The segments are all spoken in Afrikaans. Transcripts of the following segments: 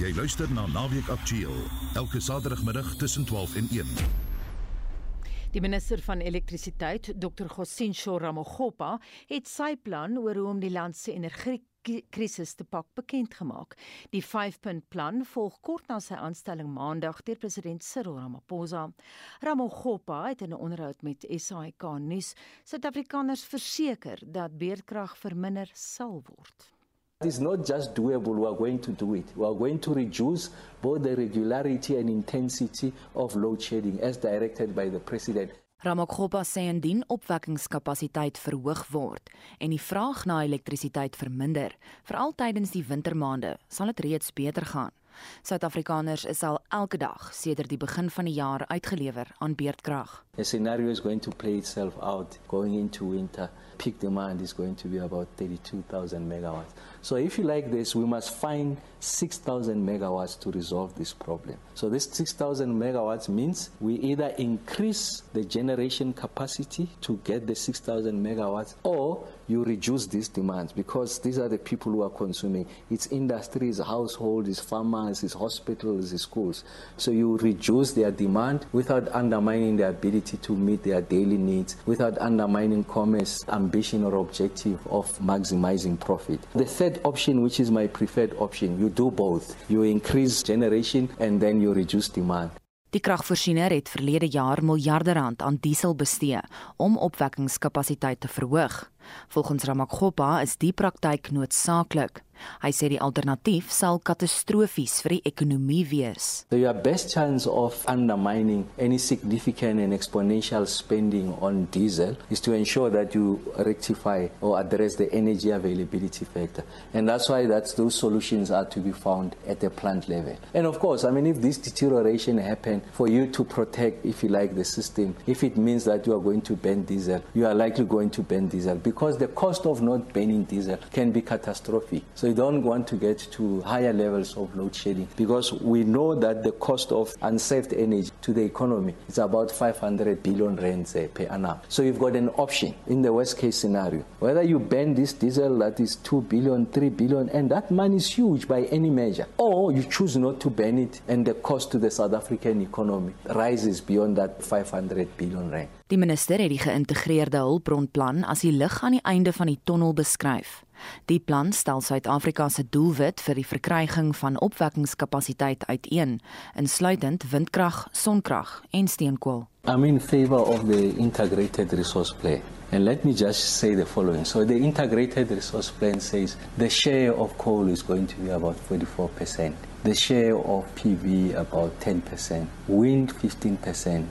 Jy luister na Naweek Aktueel elke Saterdagmiddag tussen 12 en 1. Die minister van elektrisiteit, Dr. Gosinsho Ramogopa, het sy plan oor hoe om die land se energie krisis te pak bekend gemaak. Die 5-punt plan volg kort na sy aanstelling Maandag deur president Cyril Ramaphosa. Ramogopa het in 'n onderhoud met SAK nuus Suid-Afrikaners verseker dat beerdkrag verminder sal word. It is not just doable, we are going to do it. We are going to reduce both the regularity and intensity of load shedding as directed by the president. Ramakgopa sê indien opwekkingskapasiteit verhoog word en die vraag na elektrisiteit verminder, veral tydens die wintermaande, sal dit reeds beter gaan. Suid-Afrikaners is al elke dag sedert die begin van die jaar uitgelewer aan beerdkrag. The scenario is going to play itself out going into winter. Peak demand is going to be about 32,000 megawatts. So if you like this, we must find 6,000 megawatts to resolve this problem. So this 6,000 megawatts means we either increase the generation capacity to get the 6,000 megawatts or you reduce these demands because these are the people who are consuming. It's industries, households, farmers, it's hospitals, it's schools. So you reduce their demand without undermining their ability to meet their daily needs, without undermining commerce ambition or objective of maximizing profit. The third option, which is my preferred option, you do both. You increase generation and then you reduce demand. Die kragvoorsiener het verlede jaar miljarde rand aan diesel bestee om opwekkingskapasiteit te verhoog. Volgens Ramakgopa is die praktyk noodsaaklik. Hy sê die alternatief sal katastrofies vir die ekonomie wees. So your best chance of undermining any significant and exponential spending on diesel is to ensure that you rectify or address the energy availability factor. And that's why that's those solutions are to be found at the plant level. And of course, I mean if this deterioration happen for you to protect if you like the system, if it means that you are going to ban diesel, you are likely going to ban diesel because the cost of not banning diesel can be catastrophic. So you don't want to get to higher levels of load shedding because we know that the cost of unsaved energy to the economy is about 500 billion rands uh, per annum. So you've got an option in the worst case scenario. Whether you ban this diesel that is 2 billion, 3 billion, and that money is huge by any measure, or you choose not to ban it and the cost to the South African economy rises beyond that 500 billion rand. Die minister het die geïntegreerde hulpbronplan as die lig aan die einde van die tonnel beskryf. Die plan stel Suid-Afrika se doelwit vir die verkryging van opwekkingskapasiteit uiteen, insluitend windkrag, sonkrag en steenkool. I'm in favor of the integrated resource plan. And let me just say the following. So the integrated resource plan says the share of coal is going to be about 44%, the share of PV about 10%, wind 15%,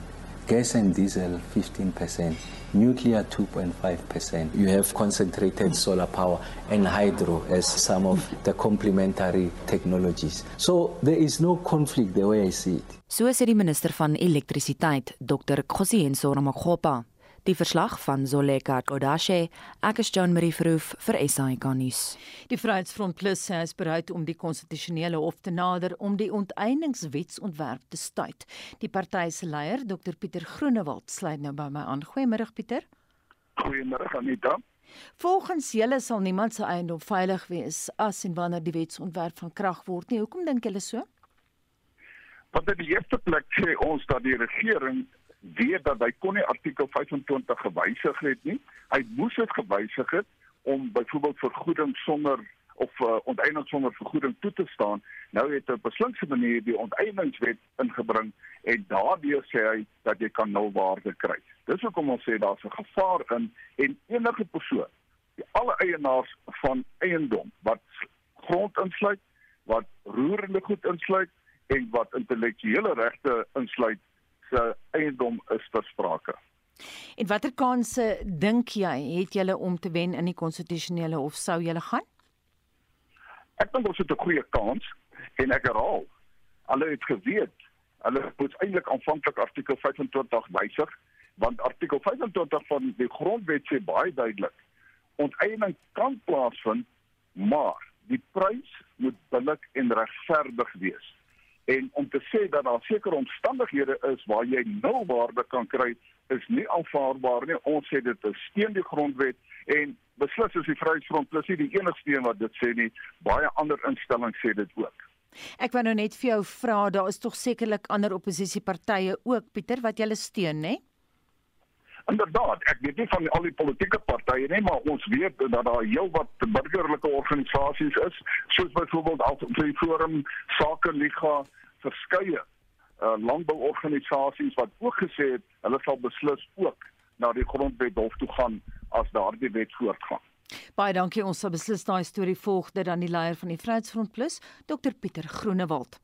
gas and diesel 15%, nuclear 2.5%. You have concentrated solar power and hydro as some of the complementary technologies. So there is no conflict the way I see it. So sê die minister van elektrisiteit, Dr. Khosienso Ramakgopa. Die verslag van Zoleka Kodashe, ek is John Marie Verhoef vir SAK nuus. Die Vryheidsfront Plus sê hy is bereid om die konstitusionele hof te nader om die onteieningswetsontwerp te stuit. Die party se leier, Dr Pieter Groenewald, sluit nou by my aan. Goeiemôre Pieter. Goeiemôre Anita. Volgens julle sal niemand se eiendom veilig wees as en wanneer die wetsontwerp van krag word nie. Hoekom dink julle so? Want in die eerste plek sê ons dat die regering weet dat hy kon nie artikel 25 gewysig het nie. Hy moes dit gewysig het om byvoorbeeld vergoeding sonder of uh, onteiening sonder vergoeding toe te staan. Nou het hy op 'n slinkse manier die onteieningswet ingebring en daardeur sê hy dat jy kan nulwaarde kry. Dis hoekom ons sê daar's 'n gevaar in en enige persoon, die alle eienaars van eiendom wat grond insluit, wat roerende goed insluit en wat intellektuele regte insluit, se eiendom is versprake. En watter kanse dink jy het julle om te wen in die konstitusionele hof sou julle gaan? Ek dink ons het 'n goeie kans en ek herhaal, hulle het geweet hulle moet eintlik aanvanklik artikel 25 wysig want artikel 25 van die grondwet sê baie duidelik onteiening kan plaasvind maar die prys moet billik en regverdig wees en om te sê dat daar sekere omstandighede is waar jy nul waarde kan kry is nie aanvaarbaar nie. Ons sê dit is steen die grondwet en beslis is die Vryheidsfront plus nie die enigste een wat dit sê nie. Baie ander instellings sê dit ook. Ek wou nou net vir jou vra, daar is tog sekerlik ander oppositiepartye ook Pieter wat julle steun, né? Inderdaad, ek weet nie van al die politieke partye nie, maar ons weet dat daar heelwat burgerlike organisasies is, soos byvoorbeeld Alfred Forum, Sake Liga, verskeie uh, landbouorganisasies wat ook gesê het hulle sal beslis ook na die grondwet hof toe gaan as daardie wet voortgaan. Baie dankie. Ons sal beslis daai storie volg dit dan die leier van die Vryheidsfront Plus, Dr Pieter Groenewald.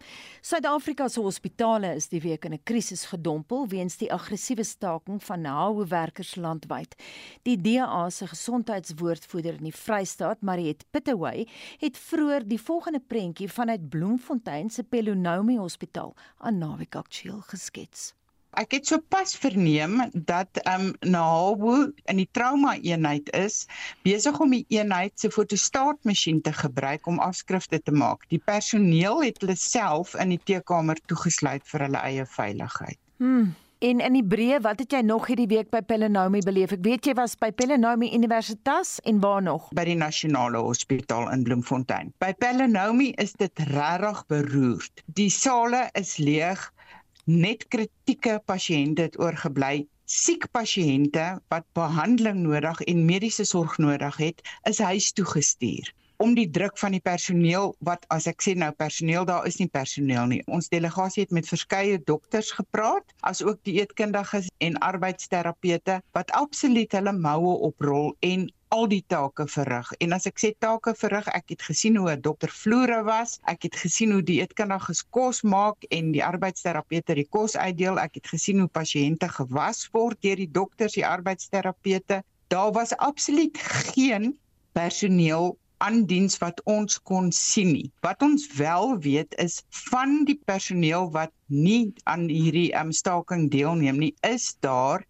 Suid-Afrika se hospitale is die week in 'n krisis gedompel weens die aggressiewe staking van NAHO-werkers landwyd. Die DA se gesondheidswoordvoerder in die Vrystaat, Mariet Pittaway, het vroeër die volgende prentjie vanuit Bloemfontein se Pelonomi Hospitaal aan Naweek Aktueel geskets. Ek het sopas verneem dat ehm um, Nahabo in die trauma eenheid is besig om die eenheid se fotostaatmasjien te gebruik om afskrifte te maak. Die personeel het hulle self in die teekamer toegesluit vir hulle eie veiligheid. Hmm. En in Hebreë, wat het jy nog hierdie week by Pelenomi beleef? Ek weet jy was by Pelenomi Universitas en waar nog? By die Nasionale Hospitaal in Bloemfontein. By Pelenomi is dit regtig beroerd. Die sale is leeg net kritieke pasiënte het oorgebly. Siek pasiënte wat behandeling nodig en mediese sorg nodig het, is huis toe gestuur om die druk van die personeel wat as ek sê nou personeel daar is nie personeel nie. Ons delegasie het met verskeie dokters gepraat, as ook die eetkundiges en arbeidsterapeute wat absoluut hulle moue oprol en al die take verrig. En as ek sê take verrig, ek het gesien hoe 'n dokter vloere was, ek het gesien hoe die eetkundiges kos maak en die arbeidsterapeute die kos uitdeel, ek het gesien hoe pasiënte gewas word deur die dokters, die arbeidsterapeute. Daar was absoluut geen personeel aan diens wat ons kon sien nie. Wat ons wel weet is van die personeel wat nie aan hierdie um, staking deelneem nie, is daar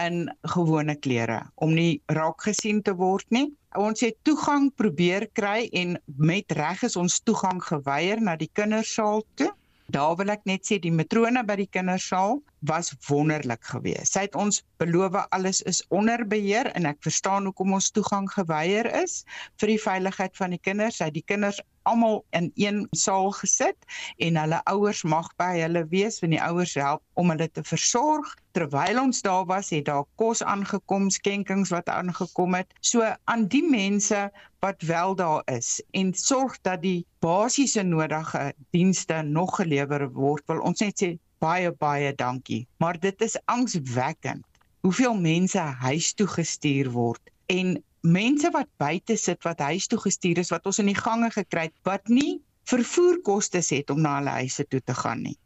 in gewone klere om nie raak gesien te word nie. Ons het toegang probeer kry en met reg is ons toegang geweier na die kindersaal toe. Daar wil ek net sê die matrone by die kindersaal was wonderlik geweest. Sy het ons beloof alles is onder beheer en ek verstaan hoekom ons toegang geweier is vir die veiligheid van die kinders. Sy het die kinders almal in een saal gesit en hulle ouers mag by hulle wees want die ouers help om hulle te versorg. Terwyl ons daar was, het daar kos aangekom, skenkings wat aangekom het. So aan die mense wat wel daar is en sorg dat die basiese nodige dienste nog gelewer word, wil ons net sê baie baie dankie. Maar dit is angswekkend hoeveel mense huis toe gestuur word en mense wat buite sit wat huis toe gestuur is wat ons in die gange gekry het wat nie vervoerkoste het om na hulle huise toe te gaan nie.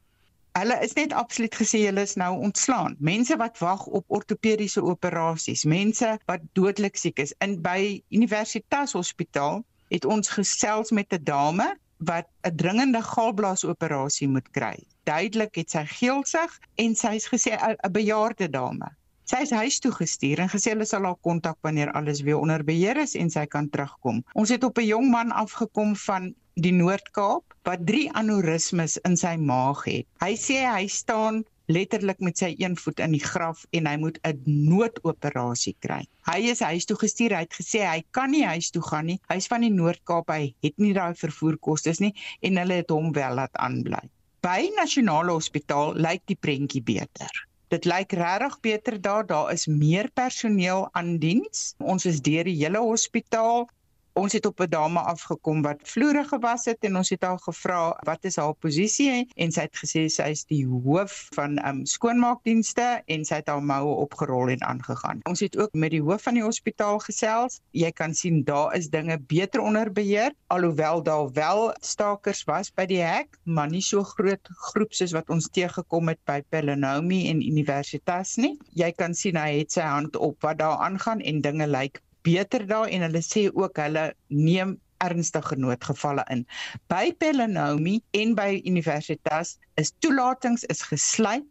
Hulle is net absoluut gesê hulle is nou ontslaan. Mense wat wag op ortopediese operasies, mense wat dodelik siek is. In by Universitas Hospitaal het ons gesels met 'n dame wat 'n dringende galblaasoperasie moet kry. Duidelik het sy geelsig en sy's gesê 'n bejaarde dame. Sy is huis toe gestuur en gesê hulle sal haar kontak wanneer alles weer onder beheer is en sy kan terugkom. Ons het op 'n jong man afgekom van die Noord-Kaap wat 3 aneurismes in sy maag het. Hy sê hy staan letterlik met sy een voet in die graf en hy moet 'n noodoperasie kry. Hy is huis toe gestuur. Hy het gesê hy kan nie huis toe gaan nie. Hy's van die Noord-Kaap. Hy het nie daai vervoerkoste nie en hulle het hom wel laat aanbly. By Nasionale Hospitaal lyk die prentjie beter. Dit lyk regtig beter daar. Daar is meer personeel aan diens. Ons is deur die hele hospitaal ons het op 'n dame afgekom wat vloere gewas het en ons het haar gevra wat is haar posisie en sy het gesê sy is die hoof van um skoonmaakdienste en sy het haar moue opgerol en aangegaan. Ons het ook met die hoof van die hospitaal gesels. Jy kan sien daar is dinge beter onder beheer alhoewel daar wel stakers was by die hek, maar nie so groot groep soos wat ons teëgekom het by Pelenomi en Universitas nie. Jy kan sien hy het sy hand op wat daar aangaan en dinge lyk beter daar en hulle sê ook hulle neem ernstige noodgevalle in. By Pelenomi en by Universitas is toelatings is gesluit.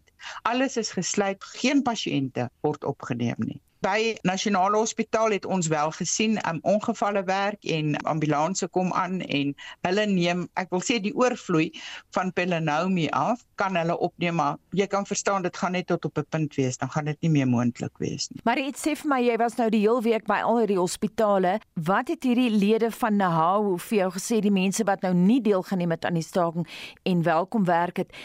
Alles is gesluit. Geen pasiënte word opgeneem nie. By Nasionale Hospitaal het ons wel gesien um, ongevalle werk en ambulanse kom aan en hulle neem, ek wil sê die oorvloei van Pelenomi af, kan hulle opneem maar jy kan verstaan dit gaan net tot op 'n punt wees, dan gaan dit nie meer moontlik wees nie. Maar iets sê vir my jy was nou die heel week by al hierdie hospitale. Wat het hierdie lede van Nahau vir jou gesê die mense wat nou nie deelgeneem het aan die staking en welkom werk het?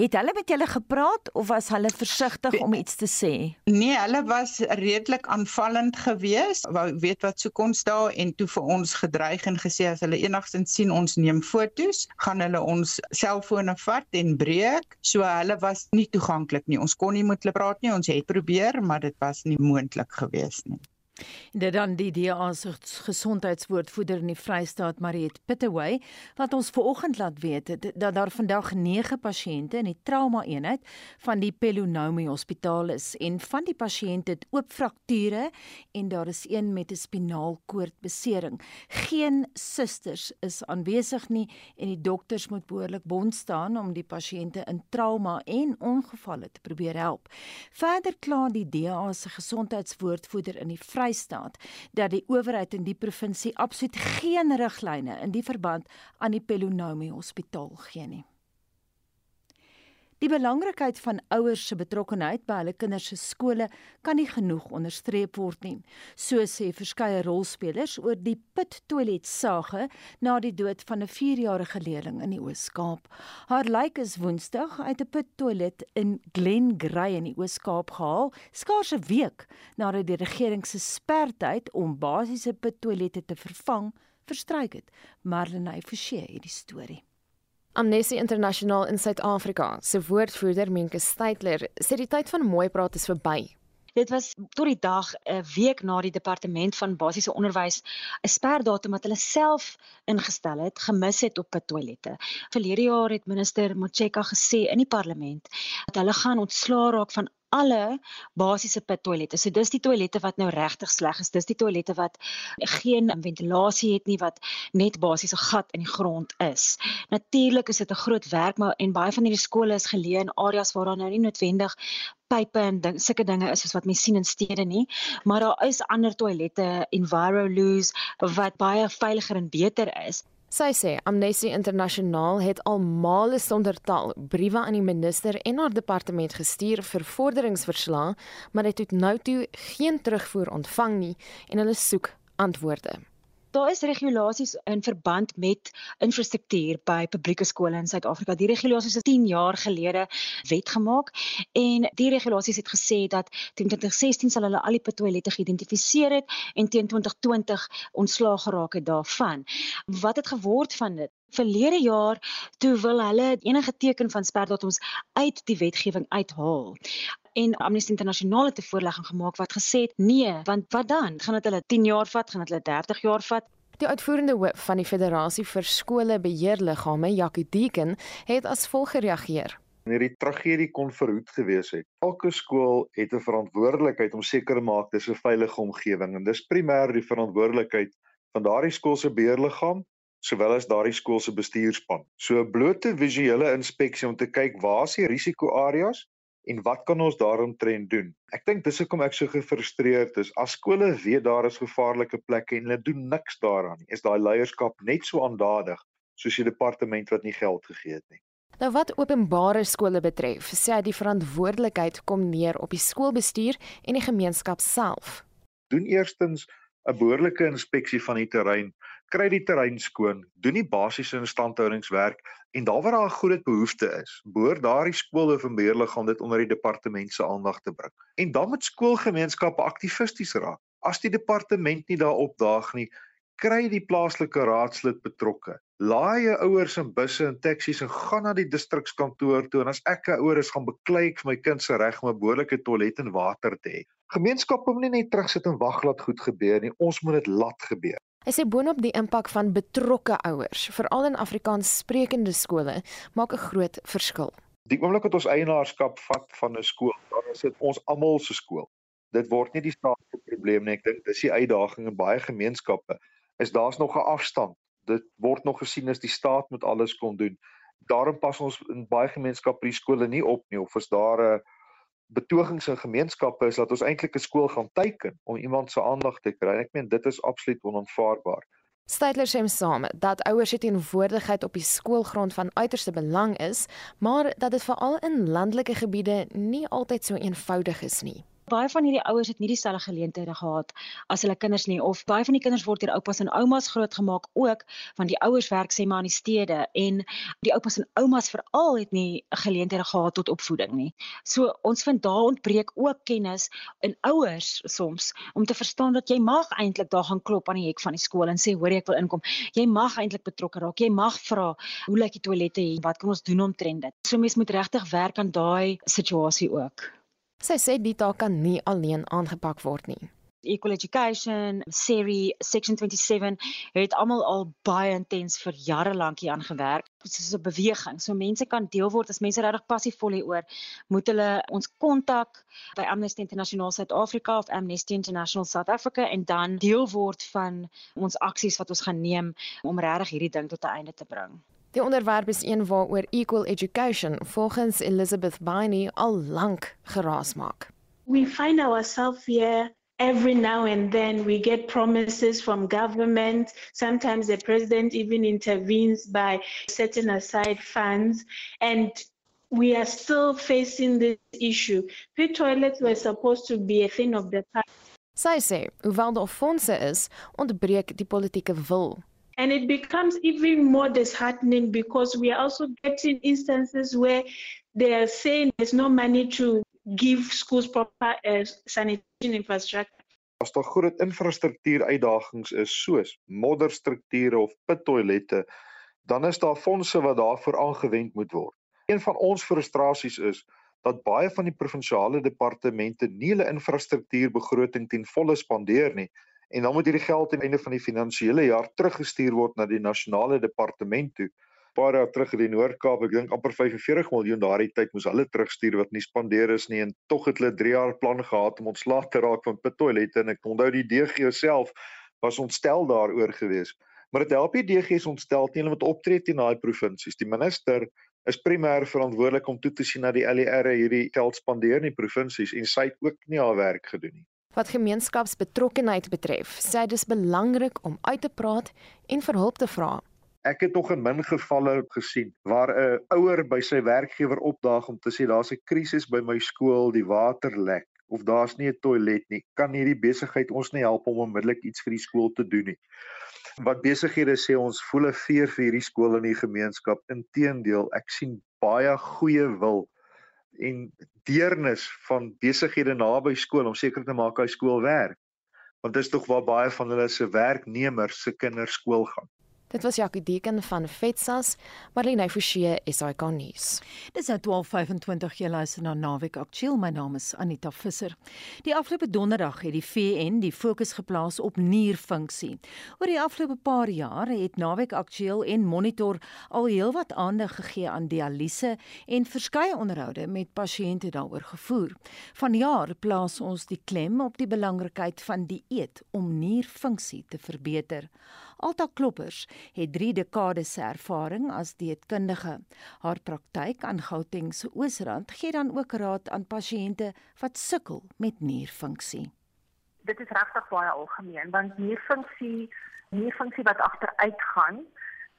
Het hulle met julle gepraat of was hulle versigtig om iets te sê? Nee, hulle was redelik aanvallend geweest. Wou weet wat sou kon staan en toe vir ons gedreig en gesê as hulle enigstens sien ons neem fotos, gaan hulle ons selfone vat en breek. So hulle was nie toeganklik nie. Ons kon nie met hulle praat nie. Ons het probeer, maar dit was nie moontlik geweest nie. Dit dan die DA se gesondheidswoordvoerder in die Vrystaat Mariet Pittaway wat ons vanoggend laat weet dat daar vandag 9 pasiënte in die trauma eenheid van die Pelonomi Hospitaal is en van die pasiënte het oop frakture en daar is een met 'n spinaalkoordbesering. Geen susters is aanwesig nie en die dokters moet behoorlik bond staan om die pasiënte in trauma en ongevalle te probeer help. Verder kla die DA se gesondheidswoordvoerder in die Vrystaat Vrystaat dat die owerheid in die provinsie absoluut geen riglyne in die verband aan die Pelonomi Hospitaal gee nie. Die belangrikheid van ouers se betrokkeheid by hulle kinders se skole kan nie genoeg onderstreep word nie, so sê verskeie rolspelers oor die put toilet sage na die dood van 'n 4-jarige leerling in die Oos-Kaap. Haar lijk is Woensdag uit 'n put toilet in Glengray in die Oos-Kaap gehaal, skaars 'n week nadat die regering se spertyd om basiese put toilette te vervang verstryk het. Marlenae Forsie het die storie. Amnesty International in Suid-Afrika se woordvoerder Menke Steytler sê die tyd van mooi praat is verby. Dit was tot die dag 'n week na die departement van basiese onderwys 'n sperdatum wat hulle self ingestel het, gemis het op toilette. Verlede jaar het minister Motshekga gesê in die parlement dat hulle gaan ontslaa raak van alle basiese pit toilette. So dis die toilette wat nou regtig sleg is. Dis die toilette wat geen ventilasie het nie wat net basiese gat in die grond is. Natuurlik is dit 'n groot werk maar en baie van hierdie skole is geleë in areas waar daar nou nie noodwendig pype en ding, sulke dinge is soos wat mens sien in stede nie, maar daar is ander toilette, EnviroLose wat baie veiliger en beter is. Sy sê Amnesty Internasionaal het al male sonder taal briewe aan die minister en haar departement gestuur vir vorderingsverslae, maar het nou toe geen terugvoer ontvang nie en hulle soek antwoorde. Daar is regulasies in verband met infrastruktuur by publieke skole in Suid-Afrika. Die regulasies is 10 jaar gelede wet gemaak en die regulasies het gesê dat teen 2016 sal hulle al die toilette geïdentifiseer het en teen 2020 ontslaag geraak het daarvan. Wat het geword van dit? Verlede jaar toe wil hulle enige teken van sperdatums uit die wetgewing uithaal en Amnesty Internasionaal het 'n voorlegging gemaak wat gesê het nee, want wat dan? Gaan dit hulle 10 jaar vat? Gaan dit hulle 30 jaar vat? Die uitvoerende hoof van die Federasie vir Skole Beheerliggame, Jackie Deeken, het as volg gereageer. Hierdie tragedie kon verhoed gewees het. Elke skool het 'n verantwoordelikheid om seker te maak dis 'n veilige omgewing en dis primêr die verantwoordelikheid van daardie skool se beheerliggaam sowel as daardie skool se bestuurspan. So 'n blote visuele inspeksie om te kyk waar is die risikoareas en wat kan ons daaromtrent doen? Ek dink dis hoekom ek so gefrustreerd is. As skole weet daar is gevaarlike plekke en hulle doen niks daaraan nie, is daai leierskap net so aandadig soos die departement wat nie geld gegee het nie. Nou wat openbare skole betref, sê hy die verantwoordelikheid kom neer op die skoolbestuur en die gemeenskap self. Doen eerstens 'n behoorlike inspeksie van die terrein, kry die terrein skoon, doen die basiese instandhoudingswerk en daar waar daar 'n groot behoefte is, behoort daardie skoolhoof en beheerliggaam dit onder die departement se aandag te bring. En dan moet skoolgemeenskappe aktivisties raak. As die departement nie daarop daag nie, kry die plaaslike raadslid betrokke. Laai jou ouers in busse en taksies en gaan na die distrikskantoor toe en as ek 'n ouer is gaan beklei ek vir my kind se reg om 'n behoorlike toilet en water te hê. Gemeenskappe moet nie net terugsit en wag laat goed gebeur nie. Ons moet dit laat gebeur. Hy sê boonop die impak van betrokke ouers, veral in Afrikaans sprekende skole, maak 'n groot verskil. Die oomblik wat ons eienaarskap vat van 'n skool, dan is dit ons almal se skool. Dit word nie die staat se probleem nie. Ek dink dis die uitdaging in baie gemeenskappe. Is daar's nog 'n afstand. Dit word nog gesien as die staat moet alles kon doen. Daarom pas ons in baie gemeenskappe die skole nie op nie of is daar 'n betogings in gemeenskappe is dat ons eintlik 'n skool gaan teiken om iemand se aandag te kry. Ek meen dit is absoluut onaanvaarbaar. Steytler sê saam dat ouers se teenwoordigheid op die skoolgrond van uiterste belang is, maar dat dit veral in landelike gebiede nie altyd so eenvoudig is nie baie van hierdie ouers het nie dieselfde geleenthede gehad as hulle kinders nie of baie van die kinders word deur oupas en oumas grootgemaak ook want die ouers werk sê maar in die stede en die oupas en oumas veral het nie geleenthede gehad tot opvoeding nie. So ons vind daar ontbreek ook kennis in ouers soms om te verstaan dat jy mag eintlik daar gaan klop aan die hek van die skool en sê hoor ek wil inkom. Jy mag eintlik betrokke raak. Jy mag vra hoe lyk die toilette hier? Wat kan ons doen omtrent dit? So mens moet regtig werk aan daai situasie ook. Sy sê die taak kan nie alleen aangepak word nie. Equal Education, SERI, Section 27 het almal al baie intens vir jare lank hier aan gewerk. Dit is 'n beweging. So mense kan deel word as mense regtig passievol hieroor. Moet hulle ons kontak by Amnesty International South Africa of Amnesty International South Africa en dan deel word van ons aksies wat ons gaan neem om regtig hierdie ding tot 'n einde te bring. Die onderwerp is een waaroor Equal Education volgens Elizabeth Biney al lank geraas maak. We find ourselves here every now and then. We get promises from government. Sometimes the president even intervenes by setting aside funds. And we are still facing this issue. Pit toilets were supposed to be a thing of the past. Sy sê, hoewel daar fondse is, ontbreek die politieke wil And it becomes even more disheartening because we are also getting instances where they are saying there's no money to give schools proper uh, sanitation infrastructure. As daar groot infrastruktuur uitdagings is soos modderstrukture of pittoilette, dan is daar fondse wat daarvoor aangewend moet word. Een van ons frustrasies is dat baie van die provinsiale departemente nie hulle infrastruktuurbegroting ten volle spandeer nie en dan moet hierdie geld aan die einde van die finansiële jaar teruggestuur word na die nasionale departement toe. Paar jaar terug in die Noord-Kaap, ek dink amper 45 miljoen daardie tyd moes hulle terugstuur wat nie spandeer is nie en tog het hulle 3 jaar plan gehad om ontslae te raak van pittoilette en ek onthou die DG self was ontstel daaroor geweest. Maar dit help nie DG is ontstel nie, hulle moet optree teen daai provinsies. Die minister is primêr verantwoordelik om toe te sien dat die LER hierdie geld spandeer in die provinsies en sy het ook nie haar werk gedoen nie. Wat gemeenskapsbetrokkenheid betref, sê dit is belangrik om uit te praat en vir hulp te vra. Ek het nog in min gevalle gesien waar 'n ouer by sy werkgewer opdaag om te sê daar's 'n krisis by my skool, die water lek of daar's nie 'n toilet nie. Kan hierdie besigheid ons nie help om onmiddellik iets vir die skool te doen nie? Wat besighede sê ons voel 'n veer vir hierdie skool in die gemeenskap. Inteendeel, ek sien baie goeie wil en deernis van besighede naby skool om seker te maak hy skool werk. Want dit is tog waar baie van hulle se werknemers se kinders skool gaan. Dit was Jackie Deken van Vetsas, Marlene Forsie SAK nuus. Dis nou 12:25 jy luister na Naweek Aktueel. My naam is Anita Visser. Die afgelope donderdag het die VN die fokus geplaas op nierfunksie. Oor die afgelope paar jaar het Naweek Aktueel en Monitor al heelwat aandag gegee aan dialyse en verskeie onderhoude met pasiënte daaroor gevoer. Vanjaar plaas ons die klem op die belangrikheid van dieet om nierfunksie te verbeter. Alta Kloppers het 3 dekades se ervaring as dieetkundige. Haar praktyk aan Gauteng se Oosrand gee dan ook raad aan pasiënte wat sukkel met nierfunksie. Dit is regtig baie algemeen want nierfunksie, nierfunksie wat agteruitgaan,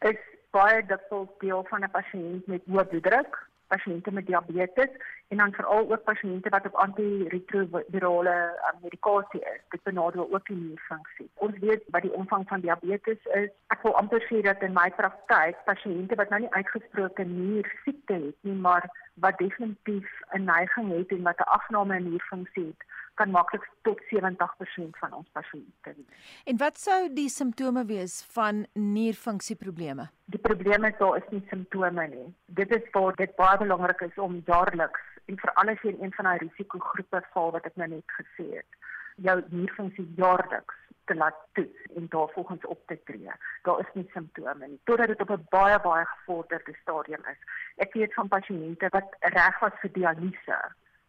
is baie dikwels deel van 'n pasiënt met hoë bloeddruk, pasiënte met diabetes en dan veral ook pasiënte wat op antiretrovirale um, medikasie is. Dit benadeel ook die nierfunksie. Ons weet wat die omvang van diabetes is. Ek wil amper sê dat in my praktyk pasiënte wat nou nie uitgesproke niersiekte het nie, maar wat definitief 'n neiging het en wat 'n afname in nierfunksie het, kan maklik tot 70% van ons pasiënte wees. En wat sou die simptome wees van nierfunksieprobleme? Die probleem is daar is nie simptome nie. Dit is waar dit baie belangrik is om jaarliks en veral as jy in een van daai risikogroepe val wat ek nou net gesê het, jou nierfunksie jaarliks te laat toets en daarvolgens op te tree. Daar is nie simptome nie totdat dit op 'n baie baie gevorderde stadium is. Ek weet van pasiënte wat reg was vir dialyse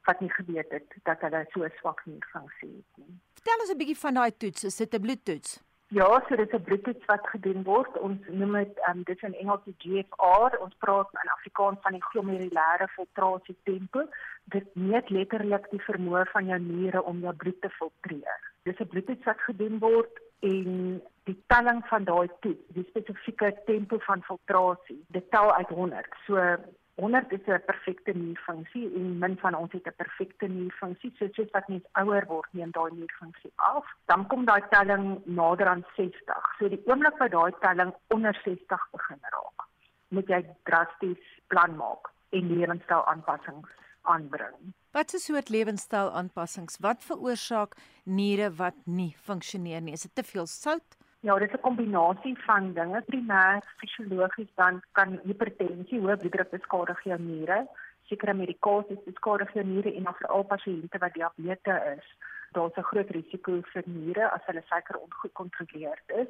wat nie geweet het dat hulle so swak nierfunksie het nie. Vertel ons 'n bietjie van daai toets. Is dit 'n bloedtoets? Ja, so dit is 'n bloedtoets wat gedoen word. Ons noem dit ehm um, dit is in Engels die GFR. Ons praat in Afrikaans van die glomerulêre filtrasie tempo. Dit meet letterlik die vermoë van jou niere om jou bloed te filtreer. Dis 'n bloedtoets wat gedoen word en die telling van daai toets, die spesifieke tempo van filtrasie, dit tel uit 100. So 100 is 'n perfekte nierfunksie en min van ons het 'n perfekte nierfunksie. So soos wat mens ouer word, neem daai nierfunksie af. Dan kom daai telling nader aan 60. So die oomblik wat daai telling onder 60 begin raak, moet jy drasties plan maak en lewenstyl aanpassings aanbring. Wat is soort lewenstyl aanpassings? Wat veroorsaak niere wat nie funksioneer nie? Is dit te veel sout? Ja, dit is 'n kombinasie van dinge. Primêr fisiologies dan kan hipertensie, hoë bloeddruk beskadig jou niere, sekere medikasies beskadig jou niere en vir al pasiënte wat diabetes is, daar's 'n groot risiko vir niere as hulle suiker ongekontroleerd is.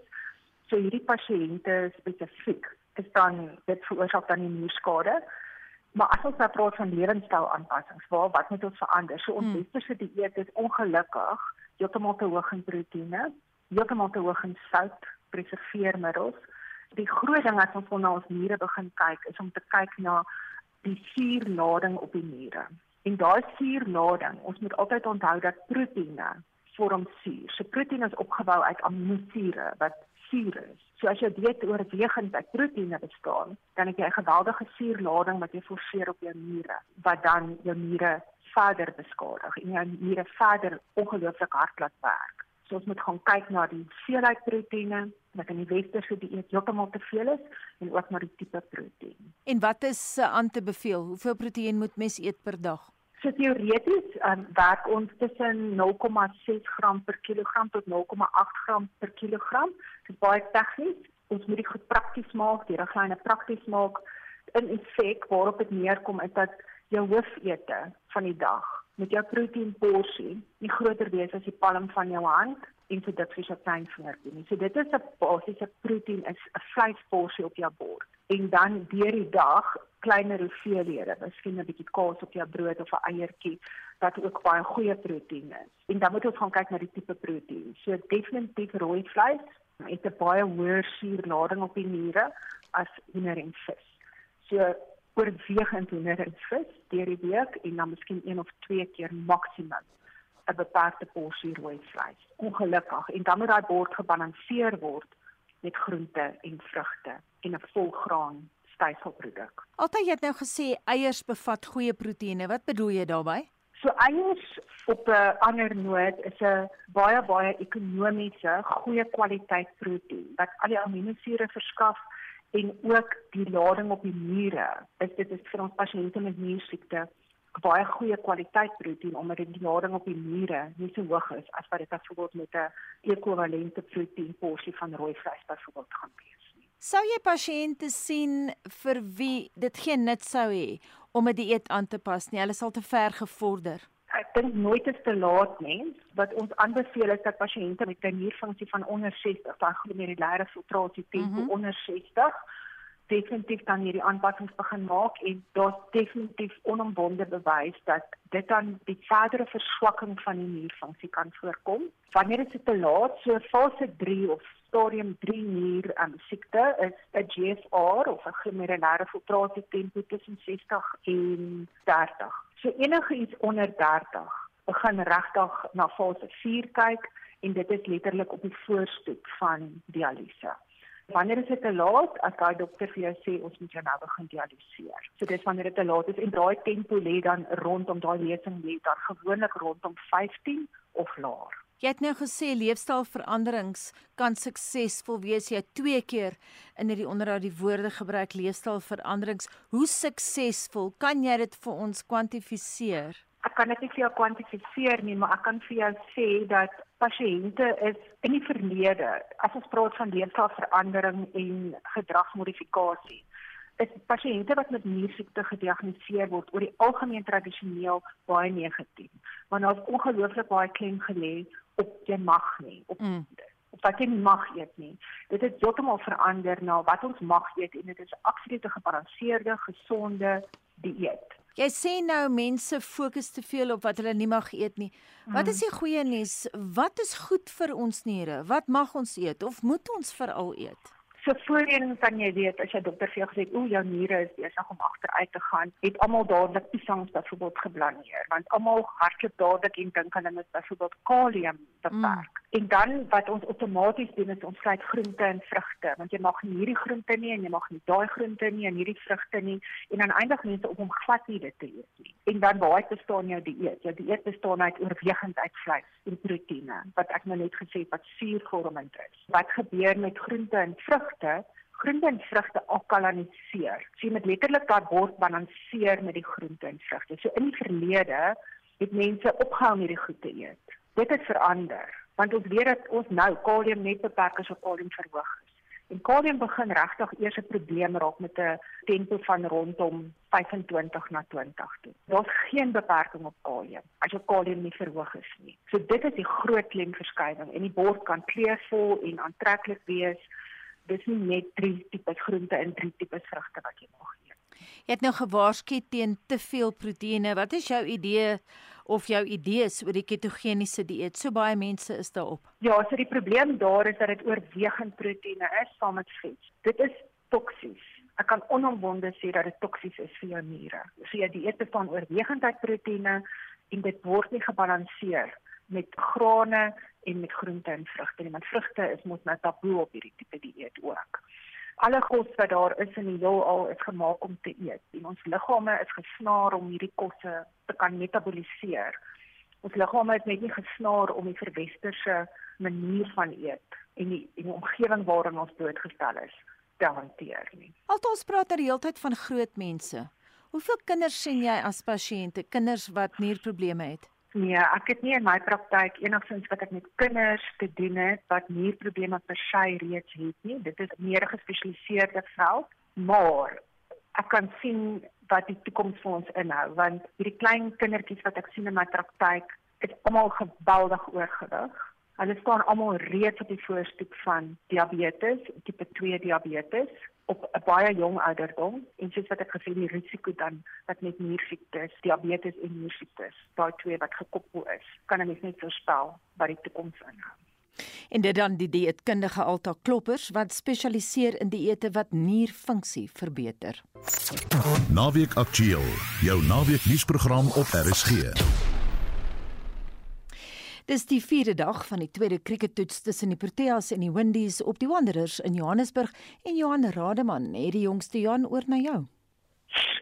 So hierdie pasiënte spesifiek is dan dit veroorsaak dan die nierskade. Maar as ons nou praat van lewenstyl aanpassings, waar wat moet ons verander? So ons hmm. westerse dieet is ongelukkig heeltemal te hoog in proteïene heeltemal te hoog in sout, preserveermiddels. Die groot ding as ons na ons niere begin kyk, is om te kyk na die suurlading op die niere. En daai suurlading, ons moet altyd onthou dat proteïene vorm suur. So proteïene is opgebou uit aminosure wat suur is. So as jy weet oorwegend uit proteïene bestaan, dan het jy 'n geweldige suurlading wat jy forceer op jou niere, wat dan jou niere verder beskadig en jou niere verder ongelooflik hard laat werk. So ons moet gaan kyk na die hoeveelheid proteïene wat in die westerse dieet heeltemal te veel is en ook na die tipe proteïen. En wat is uh, aan te beveel? Hoeveel proteïen moet mens eet per dag? So teoreties um, werk ons tussen 0,6 gram per kilogram tot 0,8 gram per kilogram. Dit is baie tegnies. Ons moet dit goed prakties maak, die riglyne prakties maak. In effek waarop dit neerkom is dat jou hoofete van die dag met jou proteïnporsie nie groter wees as die palm van jou hand en so dit vir jou klein vingertjie nie. So dit is 'n basiese proteïen is 'n vleisporsie op jou bord. En dan deur die dag kleiner hoeveelhede, miskien 'n bietjie kaas op jou brood of 'n eiertjie wat ook baie goeie proteïen is. En dan moet ons gaan kyk na die tipe proteïen. So definitief rooi vleis het 'n baie hoër suurlading op die niere as hoender en vis. So oorwegend hoender en vis deur die week en dan miskien een of twee keer maksimum 'n beperkte porsie rooi vleis. Ongelukkig en dan moet daai bord gebalanseer word met groente en vrugte en 'n volgraan styfselproduk. Altyd jy het nou gesê eiers bevat goeie proteïene. Wat bedoel jy daarmee? So eiers op 'n ander noot is 'n baie baie ekonomiese, goeie kwaliteit proteïen wat al die aminosure verskaf en ook die lading op die niere. Is dit is vir ons pasiënte met niersiekte baie goeie kwaliteit proteïen omdat die lading op die niere nie so hoog is as wat dit byvoorbeeld met 'n ekwivalente proteïen porsie van rooi vleis byvoorbeeld gaan wees. Sou jy pasiënte sien vir wie dit geen nut sou hê om 'n dieet aan te pas nie? Hulle sal te ver gevorder ek dink nooit is te laat mens wat ons aanbeveel is dat pasiënte met 'n nierfunksie van onder 60 van glomerulêre filtrasie tempo mm -hmm. onder 60 definitief dan hierdie aanpassings begin maak en daar's definitief onomwonde bewys dat dit dan die verdere verswakking van die nierfunksie kan voorkom. Wanneer dit te laat so fase 3 of stadium 3 nier um, siekte is 'n GFR of 'n glomerulêre filtrasie tempo tussen 60 en 30. So enige iets onder 30 begin regtig na fase 4 kyk en dit is letterlik op die voorstoep van dialyse. Wanneer is dit te laat as daai dokter vir jou sê ons moet jou nou begin dialiseer. So dis wanneer dit te laat is en daai tempo lê dan rondom daai lesing lê dan gewoonlik rondom 15 of laer. Jy het nou gesê leefstylveranderings kan suksesvol wees. Jy het twee keer in hierdie onderhoud die woorde gebruik leefstylveranderings. Hoe suksesvol kan jy dit vir ons kwantifiseer? Ek kan dit nie vir jou kwantifiseer nie, maar ek kan vir jou sê dat pasiënte is in die verlede, as ons praat van leefstylverandering en gedragsmodifikasie, is pasiënte wat met niersiekte gediagnoseer word oor die algemeen tradisioneel baie negatief. Want daar's ongelooflik baie klem gelê op jy mag nie op mm. op wat jy mag eet nie. Dit het heeltemal verander na wat ons mag eet en dit is 'n absolute gebalanseerde, gesonde dieet Jy sê nou mense fokus te veel op wat hulle nie mag eet nie. Wat is Mm. die goeie nuus? Wat is goed vir ons niere? Wat mag ons eet of moet ons veral eet? So voorheen kan jy weet as jy dokter vir jou gesê het, o, jou niere is besig om agteruit te gaan, het almal dadelik piesangs byvoorbeeld geblaneer, want almal hardloop dadelik en dink hulle moet byvoorbeeld kalium beperk. Mm. En dan wat ons outomaties doen is ons sluit groente en vrugte, want jy mag nie hierdie groente nie en jy mag nie daai groente nie en hierdie vrugte nie en dan eindig mense op om glad nie dit te eet nie. En dan waar bestaan jou dieet? Jou dieet bestaan uit oorwegend uit vleis en proteïene, wat ek nou net gesê het wat suurvormend is. Wat gebeur met groente en vrugte? Groente en vrugte alkaliniseer. So jy moet letterlik daai bord balanseer met die groente en vrugte. So in die verlede het mense opgehou om hierdie goed te eet. Dit het verander, want ons weet dat ons nou kalium net beperk as op kalium verhoog is. En kalium begin regtig eers 'n probleem raak met 'n tempo van rondom 25 na 20 toe. Daar's geen beperking op kalium as jou kalium nie verhoog is nie. So dit is die groot klemverskywing en die bord kan kleurvol en aantreklik wees. Dis nie net drie tipes groente en drie tipes vrugte wat jy mag eet. Jy het nou gewaarsku teen te veel proteïene. Wat is jou idee of jou idees oor die ketogeniese dieet? So baie mense is daarop. Ja, so die probleem daar is dat dit oorwegend proteïene is saam met vet. Dit is toksies. Ek kan onomwonde sê dat dit toksies is vir jou niere. So jy dieet bestaan oorwegend uit proteïene en dit word nie gebalanseer met grane en met groente en vrugte nie. Want vrugte is mos nou taboe op hierdie tipe dieet ook. Alle kos wat daar is in die heelal is gemaak om te eet. En ons liggame is gesnaar om hierdie kosse te kan metaboliseer. Ons liggame is net nie gesnaar om die verwesterse manier van eet en die en die omgewing waarin ons blootgestel is te hanteer nie. Altoos praat er die hele tyd van groot mense. Hoeveel kinders sien jy as pasiënte, kinders wat nierprobleme het? Nee, ek het nie in my praktyk enigsins wat ek met kinders te doen het wat nierprobleme per se reeds het nie. Dit is meer 'n gespesialiseerde veld, maar ek kan sien wat die toekoms vir ons inhou want hierdie klein kindertjies wat ek sien in my praktyk is almal geweldig oorgewig. Hulle staan almal reeds op die voorstoep van diabetes, tipe 2 diabetes op 'n baie jong ouderdom en soos wat ek gesê het, die risiko dan dat met niersiektes, diabetes en niersiektes, daai twee wat gekoppel is, kan 'n mens net voorspel wat die toekoms inhou. En dit dan die dieetkundige Alta Kloppers wat spesialiseer in dieete wat nierfunksie verbeter. Naweek Aktueel, jou naweek nuusprogram op RSG. Dis die 4de dag van die tweede kriekettoets tussen die Proteas en die Windies op die Wanderers in Johannesburg en Johan Rademan het die jongste Jan oor na jou.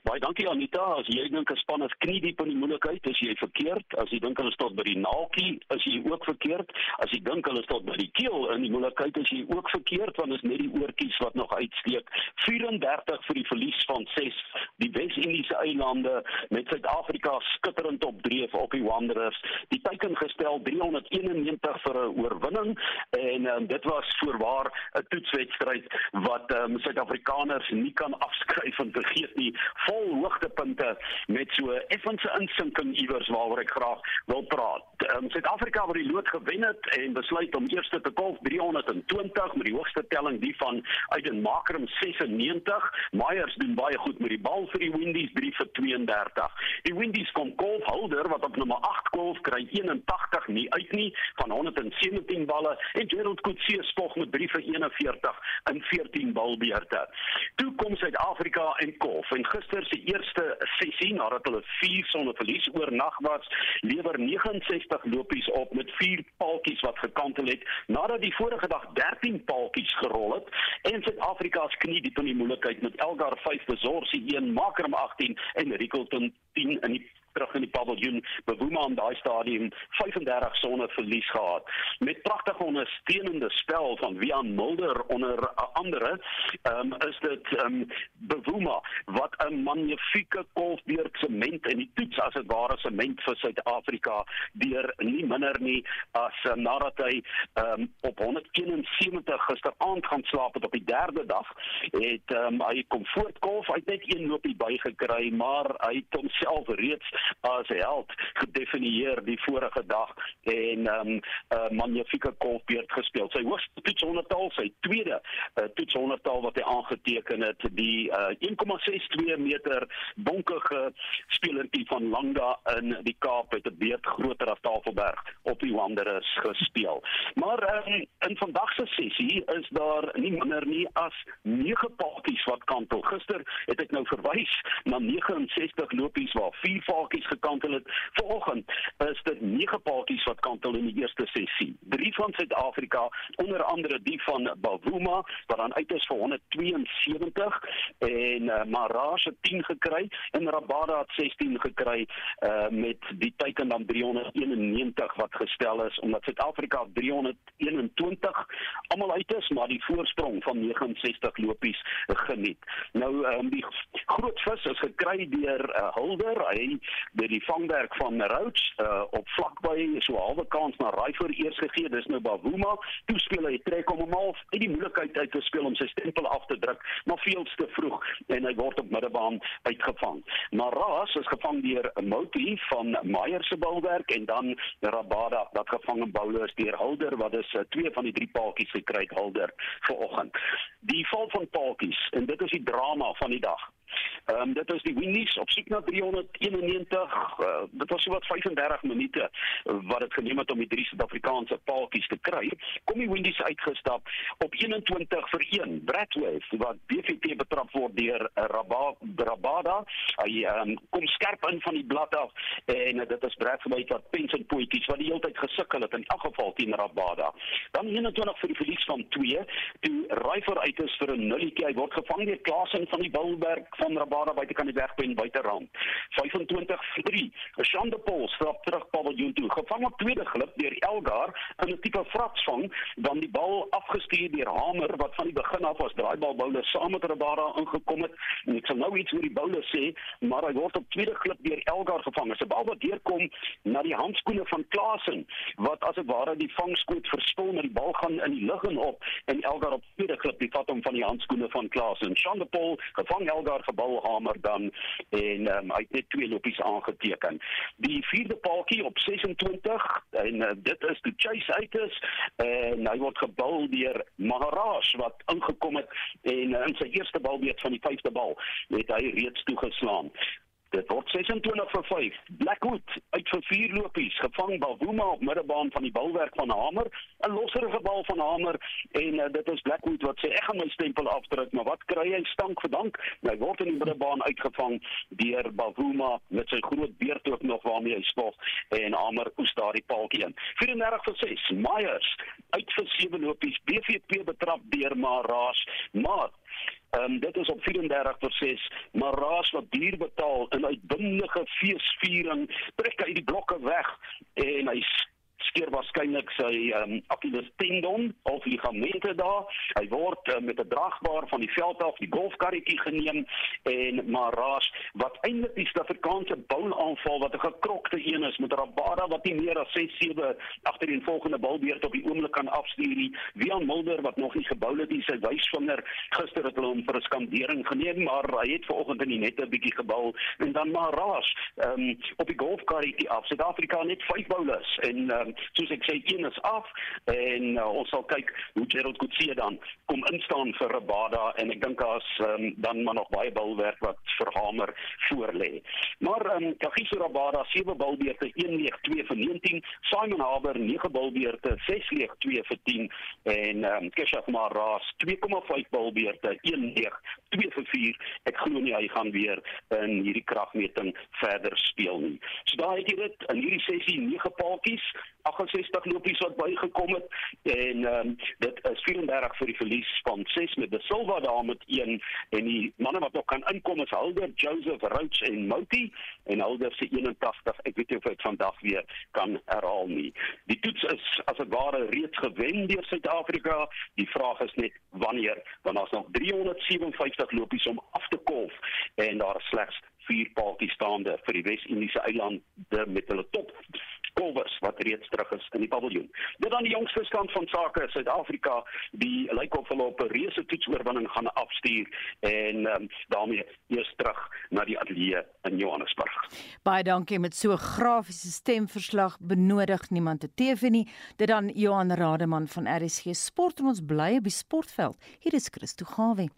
Baie dankie Anita. As jy dink 'n span is knie diep in die moeilikheid, is jy verkeerd. As jy dink hulle staan by die naaltjie, is jy ook verkeerd. As jy dink hulle staan by die keel in die moeilikheid, is jy ook verkeerd want is net die oortjies wat nog uitsteek. 34 vir die verlies van 6 die Wes-Indiese eilande met Suid-Afrika skitterend op dreef op die Wanderers. Die teiken gestel 391 vir 'n oorwinning en um, dit was voorwaar 'n toetswedstryd wat um, Suid-Afrikaners nie kan afskryf en vergeet nie vol hoogtepunte met so effense insinking iewers waaroor ek graag wil praat. Um, Suid-Afrika wat die lood gewen het en besluit om eerste te kolf 320 met die hoogste telling die van Aiden Makram 96. Myers doen baie goed met die bal vir die Windies 3 vir 32. Die Windies kom kolf Hulder wat op nommer 8 kolf kry 81 nie uit nie van 117 balle en Gerald Coetzee spog met 3 vir 41 in 14 balbeurte. Toe kom Suid-Afrika en kolf en gister se eerste sessie nadat hulle 4 sonder verlies oornag was, lewer 69 lopies op met 4 paaltjies wat gekantel het nadat die vorige dag 13 paaltjies gerol het. En Suid-Afrika se knie diep in die moeilikheid met Elgar 5 besorsie 1 Makram 18 en Rickelton 10 in die terug in die paviljoen Bevuma aan daai stadium 35 sonder verlies gehad. Met pragtige ondersteunende spel van Wian Mulder onder andere um, is dit um, Bevuma wat 'n magnifieke kolfbeurt sement in die toets as dit ware sement vir Suid-Afrika deur nie minder nie as uh, nadat hy um, op 171 gisteraand gaan slaap het op die derde dag het um, hy kom voortkolf hy het net een loopie bygekry maar hy het homself reeds as held gedefinieer die vorige dag en 'n um, uh, eh, magnifieke golfbeurt gespeel. Sy hoogste toets 100tal, sy tweede uh, toets 100tal wat hy aangeteken het, die uh, 1,62 meter bonkige spelertjie van Langa in die Kaap het 'n beurt groter as Tafelberg op die Wanderers gespeel. Maar um, in vandag se sessie is daar nie minder nie as 9 paadjies wat kantel. Gister het ek nou verwys na 69 lopies waar 4 paadjies gekantel het. Vanoggend is dit 9 paadjies wat kantel in die eerste sessie. Drie van Suid-Afrika, onder andere die van Bavuma wat dan uit is vir 172 en uh, Marashe het 10 gekry en Rabada het 16 gekry uh, met die teiken dan 391 wat gestel is omdat Suid-Afrika 321 almal uit is maar die voorsprong van 69 lopies geniet. Nou um, die groot vis is gekry deur uh, Hulder, hy by die vangwerk van Roach uh, op vlakby so halwe kans na Raifor eers gegee. Dis nou Bavuma. Toe speel hy trek om hom half uit die moeilikheid uit te speel om sy stempel af te druk, maar veel te vroeg en hy word op middebaan uitgevang. Maar Raas is gevang deur Mouti van Meyer se balwerk en dan Rabada wat gevang en boule is deur Hulder wat is uh, twee van die drie paadjies gekry het Hulder vanoggend. Die val van paadjies en dit is die drama van die dag. Ehm um, dit is die Windies op soek na 391. Uh, dit was so wat 35 minute wat dit geneem het om die drie Suid-Afrikaanse paadjies te kry. Kom die Windies uitgestap op 21 vir 1. Bradway wat BVT betrap word deur uh, Rabada. Hy um, kom skerp in van die blad af en uh, dit is Bradway wat pension poetjies wat die hele tyd gesukkel het in elk geval teen Rabada. Dan 21 vir die verlies van 2. Toe Raifer uit is vir 'n nulletjie. Hy word gevang deur Klasen van die Bulberg van Rabada buite kan die wegpen buite rand. 25 vir 3. Shanda Paul stap terug paviljoen toe. Gevang op tweede glip deur Elgar in 'n tipe fratsvang, dan die bal afgestuur deur Hamer wat van die begin af as draaibal bouler saam met Rabada ingekom het. En ek sal nou iets oor die bouler sê, maar hy word op tweede glip deur Elgar gevang. Dis 'n bal wat deurkom na die handskoene van Klasen wat as dit ware die vangskoot verspil met die bal gaan in die lug en op en Elgar op tweede glip die vat hom van die handskoene van Klasen. Shanda Paul gevang Elgar gebouhamer dan en um, hy het net twee lopies aangeteken. Die vierde paaltjie op 26 en uh, dit is die Chase Uiters en hy word gebou deur Maharaj wat ingekom het en uh, in sy eerste balbeet van die vyfde bal het hy reeds toegeslaan. Dit word 26 vir 5. Blackwood uit vir vier lopies, gevang Bavuma op middebaan van die balwerk van Hamer, 'n losserige bal van Hamer en uh, dit is Blackwood wat sê ek gaan my stempel afdruk, maar wat kry hy stank verdank? Hy word in die middebaan uitgevang deur Bavuma met sy groot beerd ook nog waarmee hy spog en Hamer oes daardie paaltjie in. 34 vir 6. Myers uit vir sewe lopies, BVP betrap deur Maras, maar Ehm um, dit is op 34 vir 6, maar Raas wat duur betaal in uitbundige feesviering trek hy die blokke weg en hy skeer waarskynlik sy um, Achilles tendon of ligamente daar. Hy word uh, met 'n dragbaar van die veld af die golfkarretjie geneem en Maras wat eintlik die Suid-Afrikaanse boulaanval wat 'n gekrokte een is met Rabada wat nie meer as 6-7 agter die volgende balbeurt op die oomblik kan afstuur nie. Wian Mulder wat nog nie gebou het nie, sy wysvinger gister het hom vir 'n skandering geneem, maar hy het vanoggend in die nette 'n bietjie gebou en dan Maras um, op die golfkarretjie af. Suid-Afrika net 5 bowlers en um, soos ek sê een is af en uh, ons sal kyk hoe Gerald Coetzee dan kom instaan vir Rabada en ek dink daar's um, dan maar nog baie bilwerk wat vir Hamer voor lê. Maar um, Kagiso Rabada sewe bilbeerte 1 leeg 2 vir 19, Simon Haber 9 bilbeerte 6 leeg 2 vir 10 en um, Keshaf Maras 2,5 bilbeerte 1 leeg 2 vir 4. Ek glo nie hy gaan weer in hierdie kragmeting verder speel nie. So daai het jy dit in hierdie sessie 9 paadjies 68 lopies wat bygekom het en um, dit is 34 vir die verlies van 6 met De Silva daar met 1 en die manne wat nog kan inkom is Helder, Joseph Roach en Mouti en Helder se 81 ek weet nie of hy vandag weer kan herhaal nie. Die toets is as dit ware reeds gewen deur Suid-Afrika. Die vraag is net wanneer want daar's nog 357 lopies om af te kolf en daar is slegs vier paadjies staande vir die Wes-Indiese eilande met hulle top Kolwes wat reeds terug is in die paviljoen. Dit dan die jongste stand van sake Suid-Afrika, die lyk of hulle op 'n reuse toetsoorwinning gaan afstuur en um, daarmee eers terug na die ateljee in Johannesburg. Baie dankie met so grafiese stemverslag benodig niemand te TV nie. Dit dan Johan Rademan van RSG Sport en ons bly op die sportveld. Hier is Christo Gawe.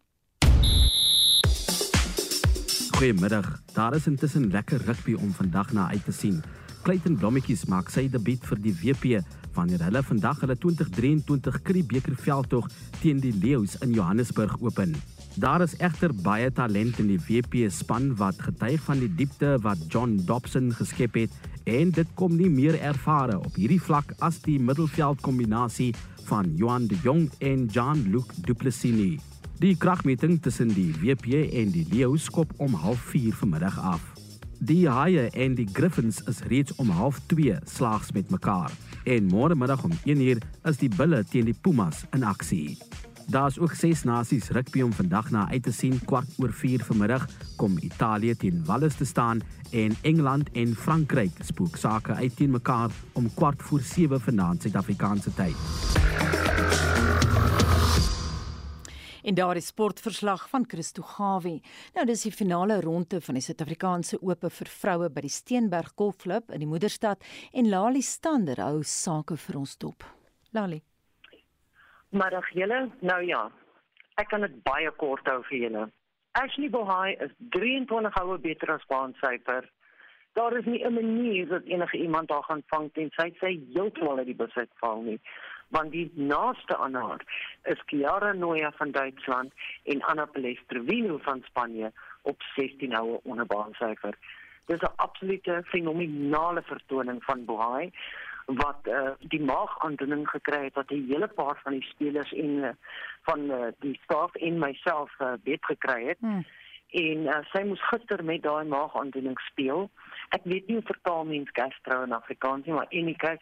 Goeiemiddag. Daar is intussen lekker rugby om vandag na uit te sien. Clayton Blommetjies maak sy debuut vir die WP wanneer hulle vandag hulle 2023 Currie-beker veldtog teen die Leeu's in Johannesburg open. Daar is egter baie talent in die WP span wat getuig van die diepte wat John Dobson geskep het en dit kom nie meer ervare op hierdie vlak as die middelveld kombinasie van Johan de Jong en Jean-Luc Duplessis nie. Die kragmeting tussen die WP en die Leeu's skop om 04:30 vanmiddag af. Die Haie en die Griffins is reeds om 02:30 slaags met mekaar en môre middag om 1:00 is die Bulle teen die Pumas in aksie. Daar's ook ses nasies rugby om vandag na uit te sien kwart oor 4 vanmiddag kom Italië teen Wales te staan en Engeland en Frankryk spook sake uit teen mekaar om kwart voor 7 vanaand Suid-Afrikaanse tyd. En daar is sportverslag van Christo Gawie. Nou dis die finale ronde van die Suid-Afrikaanse Ope vir vroue by die Steenberg Golfklub in die moederstad en Lali Stander hou sake vir ons dop. Lali. Middag julle. Nou ja. Ek kan dit baie kort hou vir julle. Ashley Bohai is 23 houe beter as baansyfer. Daar is nie 'n manier dat enige iemand haar gaan vang tensy sy heeltemal uit die besit val nie want die naaste aan haar is Chiara Noya van Duitsland en Anna Palestrevino van Spanje op 16 houe onder baansyfer. Dit is 'n absolute fenominale vertoning van Bohai wat uh, die maagaandoening gekry het wat 'n hele paar van die spelers en uh, van uh, die staf en myself uh, weet gekry het. Hmm. En uh, sy moes gister met daai maagaandoening speel. Ek weet nie hoe vertaal mens gastro in Afrikaans nie, maar geval